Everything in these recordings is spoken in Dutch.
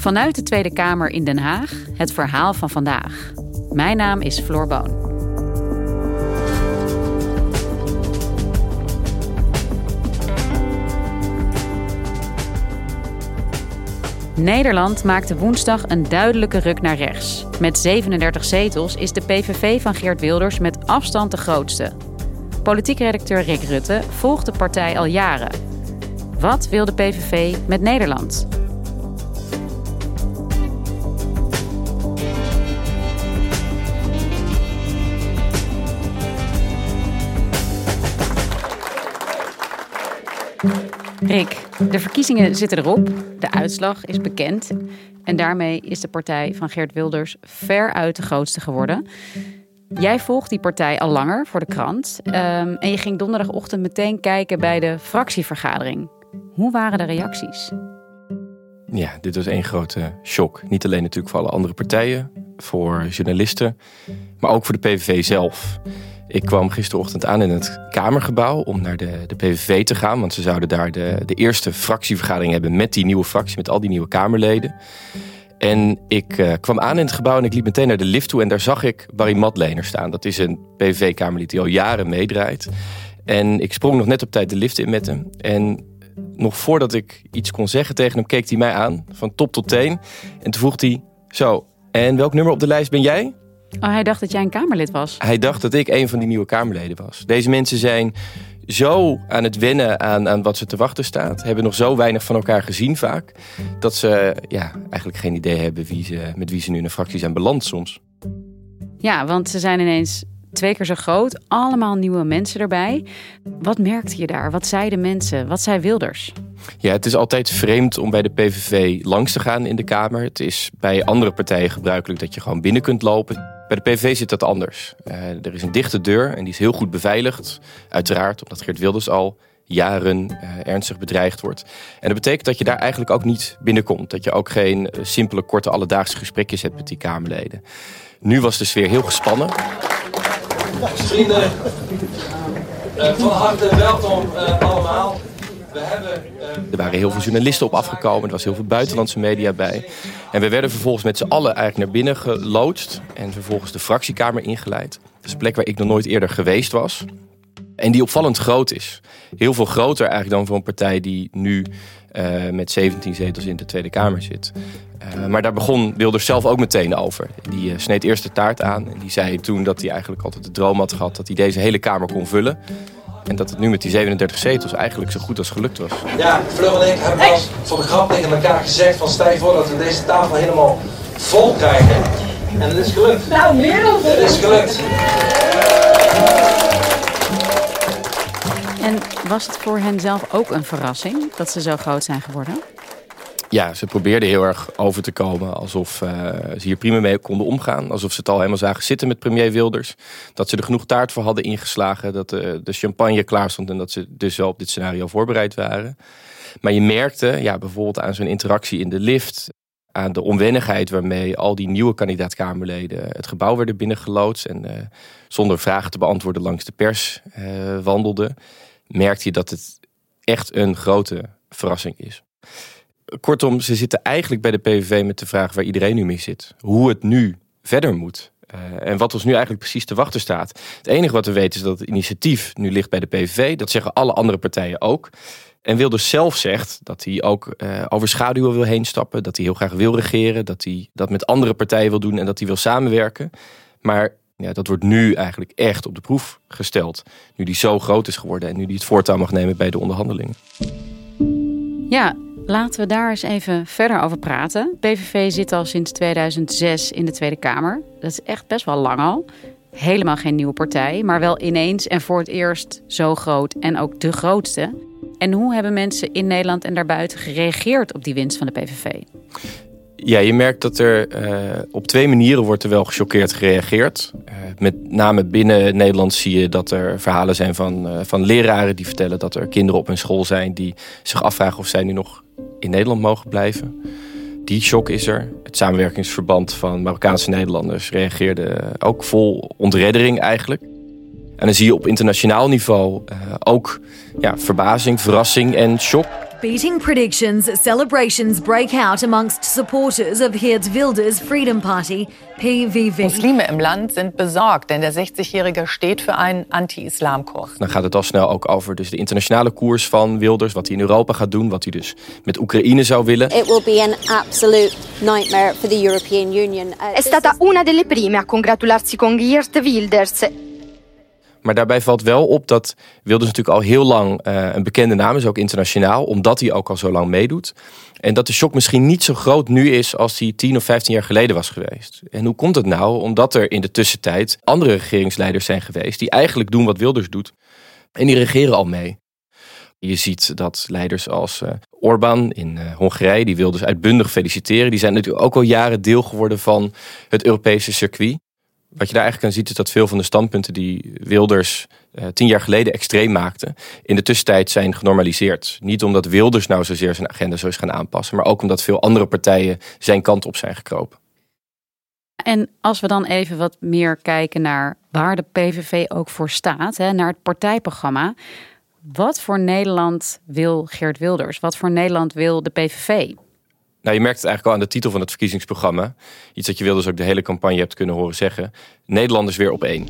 Vanuit de Tweede Kamer in Den Haag het verhaal van vandaag. Mijn naam is Floor Boon. Nederland maakte woensdag een duidelijke ruk naar rechts. Met 37 zetels is de PVV van Geert Wilders met afstand de grootste. Politiek redacteur Rick Rutte volgt de partij al jaren. Wat wil de PVV met Nederland? Rick, de verkiezingen zitten erop. De uitslag is bekend. En daarmee is de partij van Geert Wilders veruit de grootste geworden. Jij volgt die partij al langer voor de krant. Ehm, en je ging donderdagochtend meteen kijken bij de fractievergadering. Hoe waren de reacties? Ja, dit was één grote shock. Niet alleen natuurlijk voor alle andere partijen, voor journalisten, maar ook voor de PVV zelf. Ik kwam gisterochtend aan in het Kamergebouw om naar de, de PVV te gaan. Want ze zouden daar de, de eerste fractievergadering hebben met die nieuwe fractie, met al die nieuwe Kamerleden. En ik uh, kwam aan in het gebouw en ik liep meteen naar de lift toe. En daar zag ik Barry Madlener staan. Dat is een PVV-Kamerlid die al jaren meedraait. En ik sprong nog net op tijd de lift in met hem. En nog voordat ik iets kon zeggen tegen hem, keek hij mij aan. Van top tot teen. En toen vroeg hij, zo, en welk nummer op de lijst ben jij? Oh, hij dacht dat jij een Kamerlid was. Hij dacht dat ik een van die nieuwe Kamerleden was. Deze mensen zijn zo aan het wennen aan, aan wat ze te wachten staat. Hebben nog zo weinig van elkaar gezien vaak. Dat ze ja, eigenlijk geen idee hebben wie ze, met wie ze nu in een fractie zijn beland soms. Ja, want ze zijn ineens twee keer zo groot. Allemaal nieuwe mensen erbij. Wat merkte je daar? Wat zeiden mensen? Wat zei Wilders? Ja, het is altijd vreemd om bij de PVV langs te gaan in de Kamer. Het is bij andere partijen gebruikelijk dat je gewoon binnen kunt lopen. Bij de PVV zit dat anders. Uh, er is een dichte deur en die is heel goed beveiligd. Uiteraard, omdat Geert Wilders al jaren uh, ernstig bedreigd wordt. En dat betekent dat je daar eigenlijk ook niet binnenkomt. Dat je ook geen uh, simpele, korte, alledaagse gesprekjes hebt met die Kamerleden. Nu was de sfeer heel gespannen. Vrienden, van harte welkom allemaal. Hebben, er waren heel veel journalisten op afgekomen. Er was heel veel buitenlandse media bij. En we werden vervolgens met z'n allen eigenlijk naar binnen geloodst. En vervolgens de fractiekamer ingeleid. Dat is een plek waar ik nog nooit eerder geweest was. En die opvallend groot is. Heel veel groter eigenlijk dan voor een partij die nu uh, met 17 zetels in de Tweede Kamer zit. Uh, maar daar begon Wilders zelf ook meteen over. Die sneed eerst de taart aan. En die zei toen dat hij eigenlijk altijd de droom had gehad... dat hij deze hele Kamer kon vullen. En dat het nu met die 37 zetels eigenlijk zo goed als gelukt was. Ja, Fleur en ik hebben wel voor de grap tegen elkaar gezegd... van stel je voor dat we deze tafel helemaal vol krijgen. En het is gelukt. Nou, meer dan. Het is gelukt. En was het voor hen zelf ook een verrassing dat ze zo groot zijn geworden? Ja, ze probeerden heel erg over te komen alsof uh, ze hier prima mee konden omgaan. Alsof ze het al helemaal zagen zitten met premier Wilders. Dat ze er genoeg taart voor hadden ingeslagen. Dat de, de champagne klaar stond en dat ze dus wel op dit scenario voorbereid waren. Maar je merkte ja, bijvoorbeeld aan zo'n interactie in de lift. Aan de onwennigheid waarmee al die nieuwe kandidaat-Kamerleden het gebouw werden binnengeloodst. En uh, zonder vragen te beantwoorden langs de pers wandelden. Merkte je dat het echt een grote verrassing is. Kortom, ze zitten eigenlijk bij de PVV met de vraag waar iedereen nu mee zit. Hoe het nu verder moet. Uh, en wat ons nu eigenlijk precies te wachten staat. Het enige wat we weten is dat het initiatief nu ligt bij de PVV. Dat zeggen alle andere partijen ook. En Wilders zelf zegt dat hij ook uh, over schaduwen wil heen stappen. Dat hij heel graag wil regeren. Dat hij dat met andere partijen wil doen en dat hij wil samenwerken. Maar ja, dat wordt nu eigenlijk echt op de proef gesteld. Nu die zo groot is geworden en nu die het voortouw mag nemen bij de onderhandelingen. Ja, laten we daar eens even verder over praten. PVV zit al sinds 2006 in de Tweede Kamer. Dat is echt best wel lang al. Helemaal geen nieuwe partij, maar wel ineens en voor het eerst zo groot en ook de grootste. En hoe hebben mensen in Nederland en daarbuiten gereageerd op die winst van de PVV? Ja, je merkt dat er uh, op twee manieren wordt er wel gechoqueerd gereageerd. Uh, met name binnen Nederland zie je dat er verhalen zijn van, uh, van leraren die vertellen dat er kinderen op hun school zijn die zich afvragen of zij nu nog in Nederland mogen blijven. Die shock is er. Het samenwerkingsverband van Marokkaanse Nederlanders reageerde ook vol ontreddering eigenlijk. En dan zie je op internationaal niveau ook ja, verbazing, verrassing en shock. Beating predictions, celebrations break out amongst supporters of Geert Wilders Freedom Party, PVV. Muslime im Land sind besorgt, denn der 60-Jährige steht für einen Anti-Islam-Kurs. Dan gaat het al snel ook over dus de internationale koers van Wilders, wat hij in Europa gaat doen, wat hij dus met Oekraïne zou willen. It will be an absolute nightmare for the European Union. È stata una delle prime a congratularsi con Geert Wilders. Maar daarbij valt wel op dat Wilders natuurlijk al heel lang uh, een bekende naam is, ook internationaal, omdat hij ook al zo lang meedoet. En dat de shock misschien niet zo groot nu is als die 10 of 15 jaar geleden was geweest. En hoe komt het nou? Omdat er in de tussentijd andere regeringsleiders zijn geweest die eigenlijk doen wat Wilders doet. En die regeren al mee. Je ziet dat leiders als uh, Orbán in uh, Hongarije, die Wilders uitbundig feliciteren, die zijn natuurlijk ook al jaren deel geworden van het Europese circuit wat je daar eigenlijk aan ziet is dat veel van de standpunten die Wilders uh, tien jaar geleden extreem maakte, in de tussentijd zijn genormaliseerd. Niet omdat Wilders nou zozeer zijn agenda zo is gaan aanpassen, maar ook omdat veel andere partijen zijn kant op zijn gekropen. En als we dan even wat meer kijken naar waar de PVV ook voor staat, hè, naar het partijprogramma. Wat voor Nederland wil Geert Wilders? Wat voor Nederland wil de PVV? Nou, je merkt het eigenlijk al aan de titel van het verkiezingsprogramma. Iets dat je Wilders ook de hele campagne hebt kunnen horen zeggen. Nederlanders weer op één.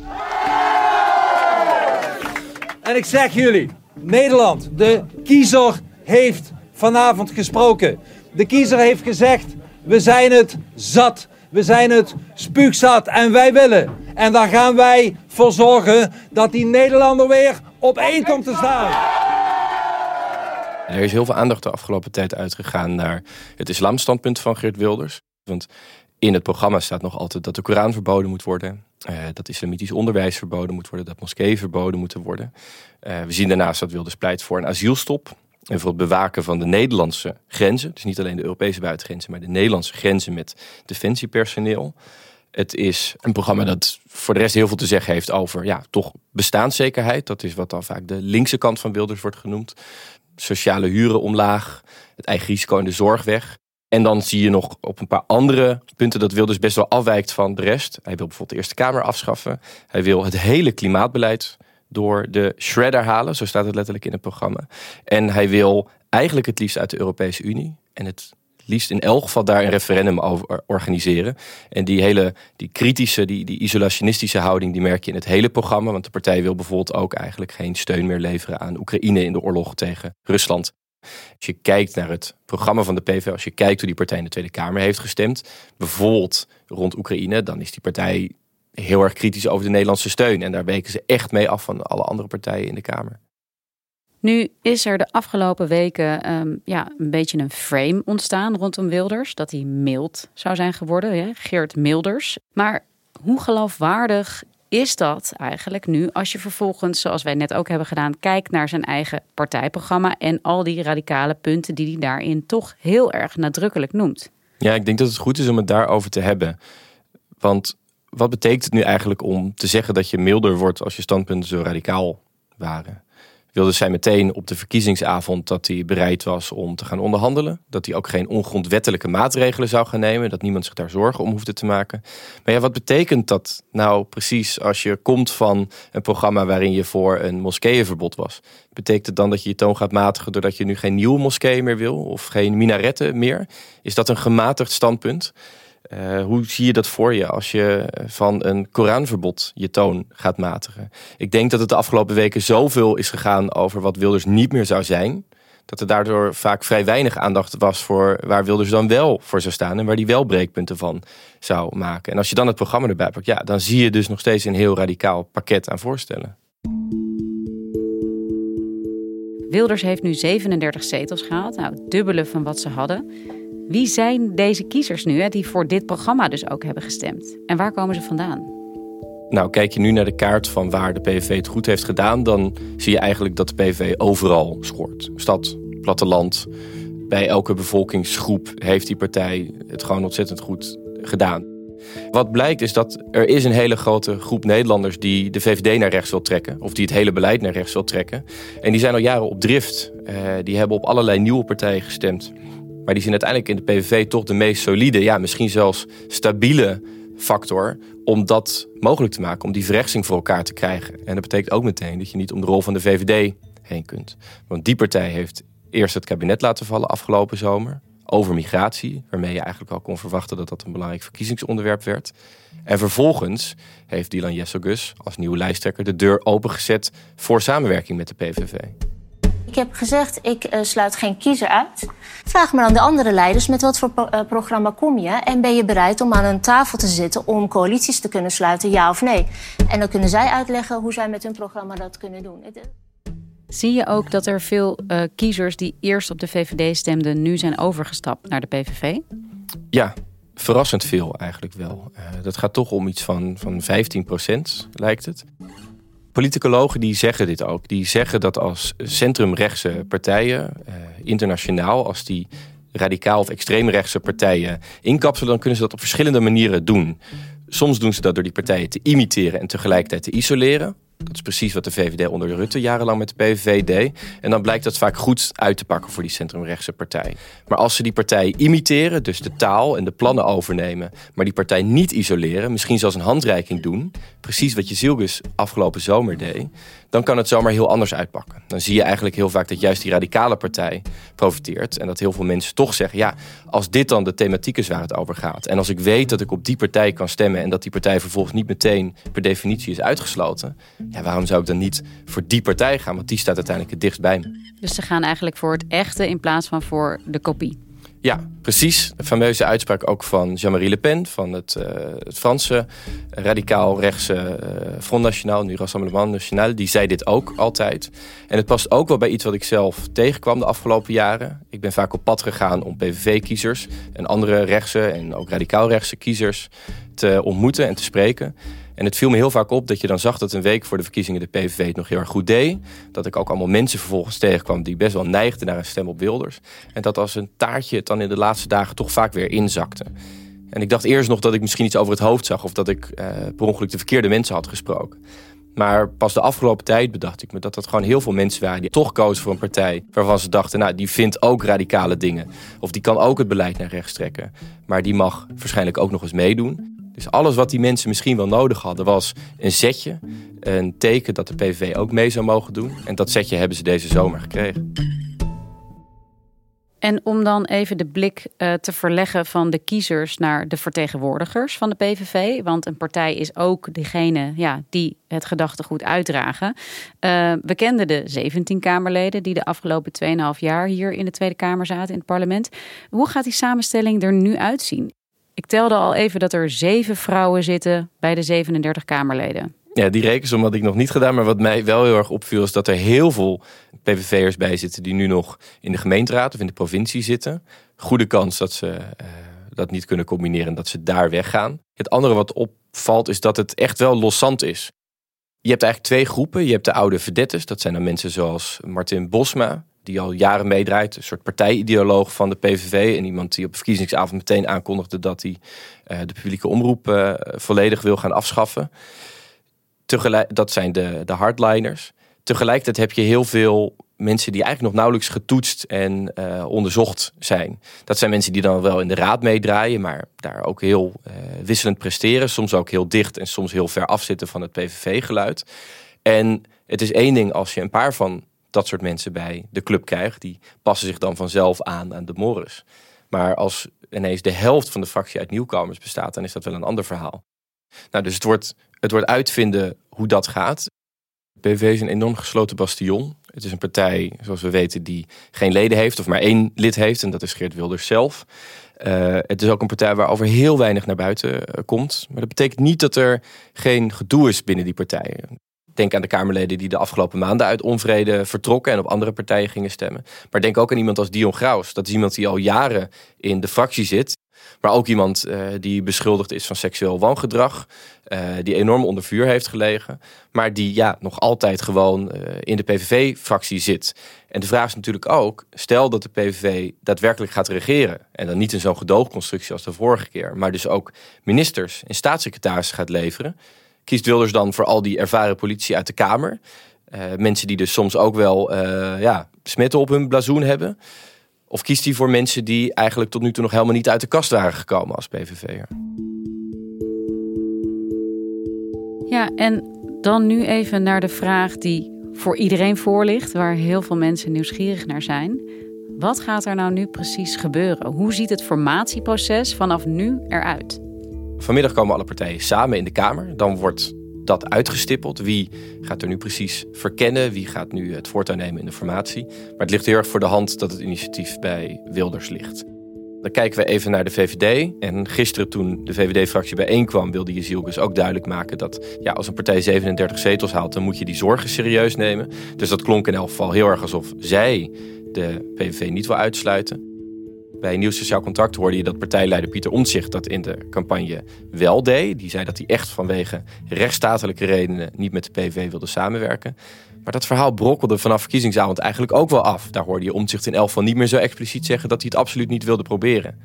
En ik zeg jullie, Nederland, de kiezer heeft vanavond gesproken. De kiezer heeft gezegd, we zijn het zat. We zijn het spuugzat en wij willen. En daar gaan wij voor zorgen dat die Nederlander weer op één komt te staan. Er is heel veel aandacht de afgelopen tijd uitgegaan naar het islamstandpunt van Geert Wilders. Want in het programma staat nog altijd dat de Koran verboden moet worden. Uh, dat islamitisch onderwijs verboden moet worden. Dat moskeeën verboden moeten worden. Uh, we zien daarnaast dat Wilders pleit voor een asielstop. En voor het bewaken van de Nederlandse grenzen. Dus niet alleen de Europese buitengrenzen, maar de Nederlandse grenzen met defensiepersoneel. Het is een programma dat voor de rest heel veel te zeggen heeft over ja, toch bestaanszekerheid. Dat is wat dan vaak de linkse kant van Wilders wordt genoemd sociale huren omlaag, het eigen risico in de zorg weg. En dan zie je nog op een paar andere punten dat Wilders best wel afwijkt van de rest. Hij wil bijvoorbeeld de Eerste Kamer afschaffen. Hij wil het hele klimaatbeleid door de shredder halen, zo staat het letterlijk in het programma. En hij wil eigenlijk het liefst uit de Europese Unie. En het liefst in elk geval daar een referendum over organiseren. En die hele die kritische, die, die isolationistische houding, die merk je in het hele programma. Want de partij wil bijvoorbeeld ook eigenlijk geen steun meer leveren aan Oekraïne in de oorlog tegen Rusland. Als je kijkt naar het programma van de PV, als je kijkt hoe die partij in de Tweede Kamer heeft gestemd, bijvoorbeeld rond Oekraïne, dan is die partij heel erg kritisch over de Nederlandse steun. En daar weken ze echt mee af van alle andere partijen in de Kamer. Nu is er de afgelopen weken um, ja, een beetje een frame ontstaan rondom Wilders. Dat hij mild zou zijn geworden, hè? Geert Milders. Maar hoe geloofwaardig is dat eigenlijk nu als je vervolgens, zoals wij net ook hebben gedaan, kijkt naar zijn eigen partijprogramma en al die radicale punten die hij daarin toch heel erg nadrukkelijk noemt? Ja, ik denk dat het goed is om het daarover te hebben. Want wat betekent het nu eigenlijk om te zeggen dat je milder wordt als je standpunten zo radicaal waren? Wilde zij meteen op de verkiezingsavond dat hij bereid was om te gaan onderhandelen. Dat hij ook geen ongrondwettelijke maatregelen zou gaan nemen. Dat niemand zich daar zorgen om hoefde te maken. Maar ja, wat betekent dat nou precies als je komt van een programma waarin je voor een moskeeënverbod was? Betekent het dan dat je je toon gaat matigen doordat je nu geen nieuwe moskeeën meer wil of geen minaretten meer? Is dat een gematigd standpunt? Uh, hoe zie je dat voor je als je van een Koranverbod je toon gaat matigen? Ik denk dat het de afgelopen weken zoveel is gegaan over wat Wilders niet meer zou zijn. dat er daardoor vaak vrij weinig aandacht was voor waar Wilders dan wel voor zou staan en waar die wel breekpunten van zou maken. En als je dan het programma erbij pakt, ja, dan zie je dus nog steeds een heel radicaal pakket aan voorstellen. Wilders heeft nu 37 zetels gehaald, nou, dubbele van wat ze hadden. Wie zijn deze kiezers nu hè, die voor dit programma dus ook hebben gestemd? En waar komen ze vandaan? Nou, kijk je nu naar de kaart van waar de PVV het goed heeft gedaan, dan zie je eigenlijk dat de PVV overal scoort. Stad, platteland, bij elke bevolkingsgroep heeft die partij het gewoon ontzettend goed gedaan. Wat blijkt is dat er is een hele grote groep Nederlanders die de VVD naar rechts wil trekken. Of die het hele beleid naar rechts wil trekken. En die zijn al jaren op drift. Uh, die hebben op allerlei nieuwe partijen gestemd. Maar die zien uiteindelijk in de PVV toch de meest solide, ja, misschien zelfs stabiele factor om dat mogelijk te maken, om die verrechtsing voor elkaar te krijgen. En dat betekent ook meteen dat je niet om de rol van de VVD heen kunt. Want die partij heeft eerst het kabinet laten vallen afgelopen zomer over migratie, waarmee je eigenlijk al kon verwachten dat dat een belangrijk verkiezingsonderwerp werd. En vervolgens heeft Dylan Jesselgus als nieuwe lijsttrekker de deur opengezet voor samenwerking met de PVV. Ik heb gezegd, ik uh, sluit geen kiezer uit. Vraag maar aan de andere leiders, met wat voor pro uh, programma kom je? En ben je bereid om aan een tafel te zitten om coalities te kunnen sluiten, ja of nee? En dan kunnen zij uitleggen hoe zij met hun programma dat kunnen doen. Zie je ook dat er veel uh, kiezers die eerst op de VVD stemden, nu zijn overgestapt naar de PVV? Ja, verrassend veel eigenlijk wel. dat gaat toch om iets van, van 15 procent, lijkt het. Politicologen die zeggen dit ook. Die zeggen dat als centrumrechtse partijen, eh, internationaal, als die radicaal of extreemrechtse partijen inkapselen, dan kunnen ze dat op verschillende manieren doen. Soms doen ze dat door die partijen te imiteren en tegelijkertijd te isoleren. Dat is precies wat de VVD onder Rutte jarenlang met de PVV deed. En dan blijkt dat vaak goed uit te pakken voor die centrumrechtse partij. Maar als ze die partij imiteren, dus de taal en de plannen overnemen, maar die partij niet isoleren, misschien zelfs een handreiking doen, precies wat je Zielgus afgelopen zomer deed, dan kan het zomaar heel anders uitpakken. Dan zie je eigenlijk heel vaak dat juist die radicale partij profiteert. En dat heel veel mensen toch zeggen: ja, als dit dan de thematiek is waar het over gaat. En als ik weet dat ik op die partij kan stemmen en dat die partij vervolgens niet meteen per definitie is uitgesloten. Ja, waarom zou ik dan niet voor die partij gaan? Want die staat uiteindelijk het dichtst bij me. Dus ze gaan eigenlijk voor het echte in plaats van voor de kopie. Ja, precies. Een fameuze uitspraak ook van Jean-Marie Le Pen... van het, uh, het Franse radicaal-rechtse uh, Front National... nu Rassemblement National, die zei dit ook altijd. En het past ook wel bij iets wat ik zelf tegenkwam de afgelopen jaren. Ik ben vaak op pad gegaan om PVV-kiezers... en andere rechtse en ook radicaal-rechtse kiezers te ontmoeten en te spreken... En het viel me heel vaak op dat je dan zag dat een week voor de verkiezingen de PVV het nog heel erg goed deed. Dat ik ook allemaal mensen vervolgens tegenkwam die best wel neigden naar een stem op Wilders. En dat als een taartje het dan in de laatste dagen toch vaak weer inzakte. En ik dacht eerst nog dat ik misschien iets over het hoofd zag of dat ik uh, per ongeluk de verkeerde mensen had gesproken. Maar pas de afgelopen tijd bedacht ik me dat dat gewoon heel veel mensen waren die toch kozen voor een partij waarvan ze dachten, nou, die vindt ook radicale dingen. Of die kan ook het beleid naar rechts trekken. Maar die mag waarschijnlijk ook nog eens meedoen. Dus alles wat die mensen misschien wel nodig hadden was een zetje. Een teken dat de PVV ook mee zou mogen doen. En dat zetje hebben ze deze zomer gekregen. En om dan even de blik uh, te verleggen van de kiezers naar de vertegenwoordigers van de PVV. Want een partij is ook degene ja, die het gedachtegoed uitdragen. Uh, we kenden de 17 Kamerleden die de afgelopen 2,5 jaar hier in de Tweede Kamer zaten in het parlement. Hoe gaat die samenstelling er nu uitzien? Ik telde al even dat er zeven vrouwen zitten bij de 37 Kamerleden. Ja, die rekensom had ik nog niet gedaan. Maar wat mij wel heel erg opviel is dat er heel veel PVV'ers bij zitten die nu nog in de gemeenteraad of in de provincie zitten. Goede kans dat ze uh, dat niet kunnen combineren en dat ze daar weggaan. Het andere wat opvalt is dat het echt wel loszand is. Je hebt eigenlijk twee groepen. Je hebt de oude vedettes. Dat zijn dan mensen zoals Martin Bosma die al jaren meedraait. Een soort partijideoloog van de PVV. En iemand die op verkiezingsavond meteen aankondigde dat hij uh, de publieke omroep uh, volledig wil gaan afschaffen. Tegelijk, dat zijn de, de hardliners. Tegelijkertijd heb je heel veel mensen die eigenlijk nog nauwelijks getoetst en uh, onderzocht zijn. Dat zijn mensen die dan wel in de raad meedraaien, maar daar ook heel wisselend presteren. Soms ook heel dicht en soms heel ver afzitten van het PVV-geluid. En het is één ding als je een paar van dat soort mensen bij de club krijgt. Die passen zich dan vanzelf aan aan de Morris. Maar als ineens de helft van de fractie uit nieuwkomers bestaat, dan is dat wel een ander verhaal. Nou, dus het wordt, het wordt uitvinden hoe dat gaat. BV is een enorm gesloten bastion. Het is een partij, zoals we weten, die geen leden heeft of maar één lid heeft. En dat is Geert Wilders zelf. Uh, het is ook een partij waarover heel weinig naar buiten uh, komt. Maar dat betekent niet dat er geen gedoe is binnen die partijen. Denk aan de Kamerleden die de afgelopen maanden uit onvrede vertrokken en op andere partijen gingen stemmen. Maar denk ook aan iemand als Dion Graus. Dat is iemand die al jaren in de fractie zit. Maar ook iemand uh, die beschuldigd is van seksueel wangedrag. Uh, die enorm onder vuur heeft gelegen. Maar die ja, nog altijd gewoon uh, in de PVV-fractie zit. En de vraag is natuurlijk ook: stel dat de PVV daadwerkelijk gaat regeren. En dan niet in zo'n gedoogconstructie als de vorige keer. Maar dus ook ministers en staatssecretarissen gaat leveren. Kiest Wilders dan voor al die ervaren politici uit de Kamer? mensen die dus soms ook wel ja, smitten op hun blazoen hebben. Of kiest hij voor mensen die eigenlijk tot nu toe nog helemaal niet uit de kast waren gekomen als PVV'er? Ja, en dan nu even naar de vraag die voor iedereen voor ligt, waar heel veel mensen nieuwsgierig naar zijn. Wat gaat er nou nu precies gebeuren? Hoe ziet het formatieproces vanaf nu eruit? Vanmiddag komen alle partijen samen in de Kamer. Dan wordt dat uitgestippeld. Wie gaat er nu precies verkennen? Wie gaat nu het voortouw nemen in de formatie? Maar het ligt heel erg voor de hand dat het initiatief bij Wilders ligt. Dan kijken we even naar de VVD. En gisteren toen de VVD-fractie bijeenkwam... wilde Jezielkus ook duidelijk maken dat... Ja, als een partij 37 zetels haalt... dan moet je die zorgen serieus nemen. Dus dat klonk in elk geval heel erg alsof zij de PVV niet wil uitsluiten. Bij Nieuw Sociaal Contact hoorde je dat partijleider Pieter Omtzigt dat in de campagne wel deed. Die zei dat hij echt vanwege rechtsstatelijke redenen niet met de PVV wilde samenwerken. Maar dat verhaal brokkelde vanaf verkiezingsavond eigenlijk ook wel af. Daar hoorde je Omtzigt in elk geval niet meer zo expliciet zeggen dat hij het absoluut niet wilde proberen.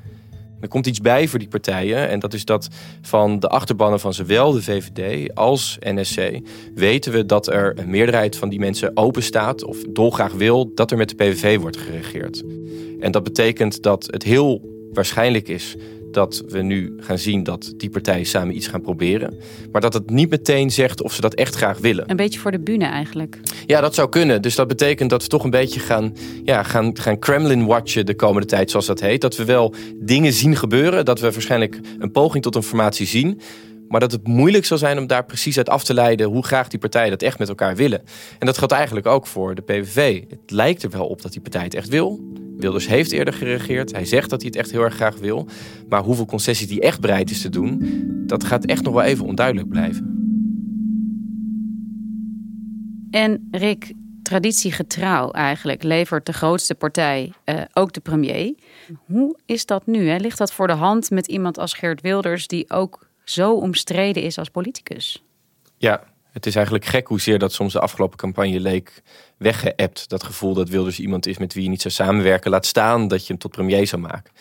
Er komt iets bij voor die partijen. En dat is dat van de achterbannen van zowel de VVD als NSC weten we dat er een meerderheid van die mensen open staat of dolgraag wil dat er met de PVV wordt geregeerd. En dat betekent dat het heel waarschijnlijk is dat we nu gaan zien dat die partijen samen iets gaan proberen. Maar dat het niet meteen zegt of ze dat echt graag willen. Een beetje voor de bühne eigenlijk. Ja, dat zou kunnen. Dus dat betekent dat we toch een beetje gaan, ja, gaan, gaan Kremlin-watchen de komende tijd, zoals dat heet. Dat we wel dingen zien gebeuren. Dat we waarschijnlijk een poging tot een formatie zien. Maar dat het moeilijk zal zijn om daar precies uit af te leiden hoe graag die partijen dat echt met elkaar willen. En dat geldt eigenlijk ook voor de PVV. Het lijkt er wel op dat die partij het echt wil. Wilders heeft eerder geregeerd. Hij zegt dat hij het echt heel erg graag wil. Maar hoeveel concessies hij echt bereid is te doen, dat gaat echt nog wel even onduidelijk blijven. En Rick, traditiegetrouw eigenlijk levert de grootste partij uh, ook de premier. Hoe is dat nu? Hè? Ligt dat voor de hand met iemand als Geert Wilders, die ook zo omstreden is als politicus? Ja, het is eigenlijk gek hoezeer dat soms de afgelopen campagne leek weggeëpt. Dat gevoel dat Wilders iemand is met wie je niet zou samenwerken. Laat staan dat je hem tot premier zou maken.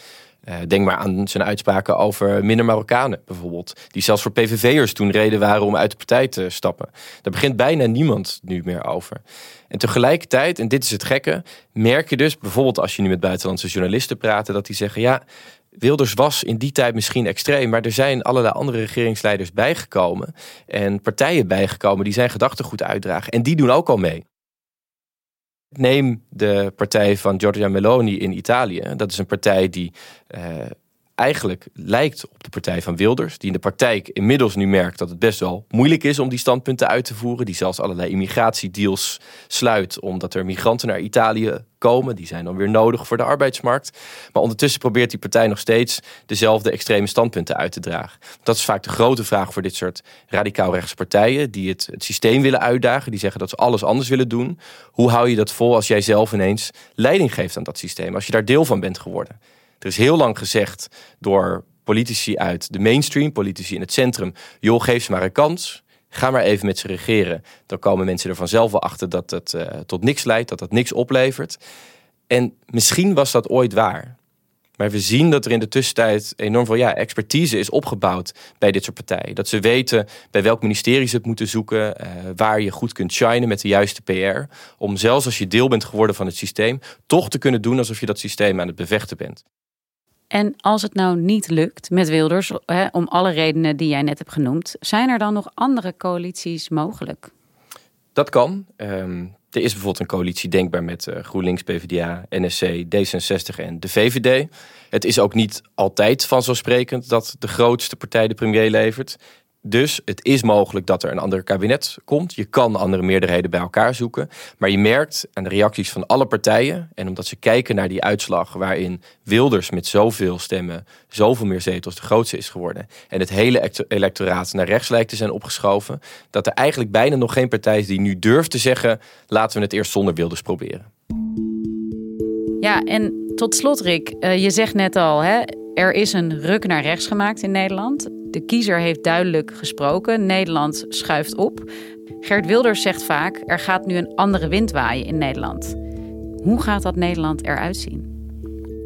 Uh, denk maar aan zijn uitspraken over minder Marokkanen bijvoorbeeld. Die zelfs voor PVV'ers toen reden waren om uit de partij te stappen. Daar begint bijna niemand nu meer over. En tegelijkertijd, en dit is het gekke, merk je dus bijvoorbeeld als je nu met buitenlandse journalisten praat, dat die zeggen: ja, Wilders was in die tijd misschien extreem, maar er zijn allerlei andere regeringsleiders bijgekomen en partijen bijgekomen die zijn gedachtegoed uitdragen. En die doen ook al mee. Neem de partij van Giorgia Meloni in Italië. Dat is een partij die uh, eigenlijk lijkt op de partij van Wilders. Die in de praktijk inmiddels nu merkt dat het best wel moeilijk is om die standpunten uit te voeren. Die zelfs allerlei immigratiedeals sluit omdat er migranten naar Italië komen. Die zijn dan weer nodig voor de arbeidsmarkt. Maar ondertussen probeert die partij nog steeds dezelfde extreme standpunten uit te dragen. Dat is vaak de grote vraag voor dit soort radicaal rechtse partijen. Die het, het systeem willen uitdagen. Die zeggen dat ze alles anders willen doen. Hoe hou je dat vol als jij zelf ineens leiding geeft aan dat systeem? Als je daar deel van bent geworden. Er is heel lang gezegd door politici uit de mainstream, politici in het centrum: joh, geef ze maar een kans. Ga maar even met ze regeren. Dan komen mensen er vanzelf wel achter dat het uh, tot niks leidt, dat dat niks oplevert. En misschien was dat ooit waar. Maar we zien dat er in de tussentijd enorm veel ja, expertise is opgebouwd bij dit soort partijen. Dat ze weten bij welk ministerie ze het moeten zoeken, uh, waar je goed kunt shinen met de juiste PR. Om zelfs als je deel bent geworden van het systeem, toch te kunnen doen alsof je dat systeem aan het bevechten bent. En als het nou niet lukt met Wilders, hè, om alle redenen die jij net hebt genoemd, zijn er dan nog andere coalities mogelijk? Dat kan. Um, er is bijvoorbeeld een coalitie denkbaar met uh, GroenLinks, PvdA, NSC, D66 en de VVD. Het is ook niet altijd vanzelfsprekend dat de grootste partij de premier levert. Dus het is mogelijk dat er een ander kabinet komt. Je kan andere meerderheden bij elkaar zoeken. Maar je merkt aan de reacties van alle partijen. En omdat ze kijken naar die uitslag waarin Wilders met zoveel stemmen zoveel meer zetels de grootste is geworden. En het hele electoraat naar rechts lijkt te zijn opgeschoven. Dat er eigenlijk bijna nog geen partij is die nu durft te zeggen: laten we het eerst zonder Wilders proberen. Ja, en tot slot, Rick, eh, je zegt net al, hè, er is een ruk naar rechts gemaakt in Nederland. De kiezer heeft duidelijk gesproken. Nederland schuift op. Gert Wilders zegt vaak: er gaat nu een andere wind waaien in Nederland. Hoe gaat dat Nederland eruit zien?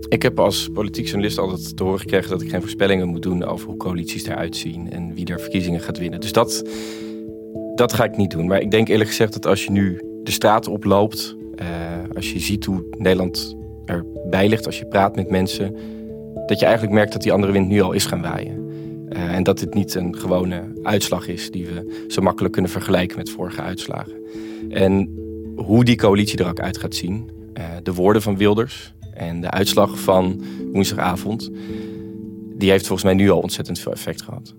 Ik heb als politiek journalist altijd te horen gekregen dat ik geen voorspellingen moet doen over hoe coalities eruit zien en wie er verkiezingen gaat winnen. Dus dat, dat ga ik niet doen. Maar ik denk eerlijk gezegd dat als je nu de straat oploopt, uh, als je ziet hoe Nederland erbij ligt, als je praat met mensen, dat je eigenlijk merkt dat die andere wind nu al is gaan waaien. Uh, en dat dit niet een gewone uitslag is die we zo makkelijk kunnen vergelijken met vorige uitslagen. En hoe die coalitie er ook uit gaat zien, uh, de woorden van Wilders en de uitslag van woensdagavond, die heeft volgens mij nu al ontzettend veel effect gehad.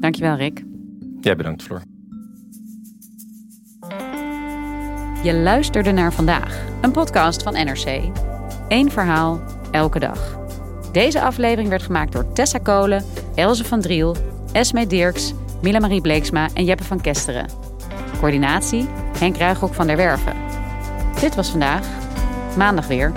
Dankjewel, Rick. Jij bedankt, Floor. Je luisterde naar vandaag, een podcast van NRC. Eén verhaal, elke dag. Deze aflevering werd gemaakt door Tessa Kolen, Elze van Driel, Esme Dirks, Mila Marie Bleeksma en Jeppe van Kesteren. Coördinatie Henk Ruigrok van der Werven. Dit was vandaag. Maandag weer.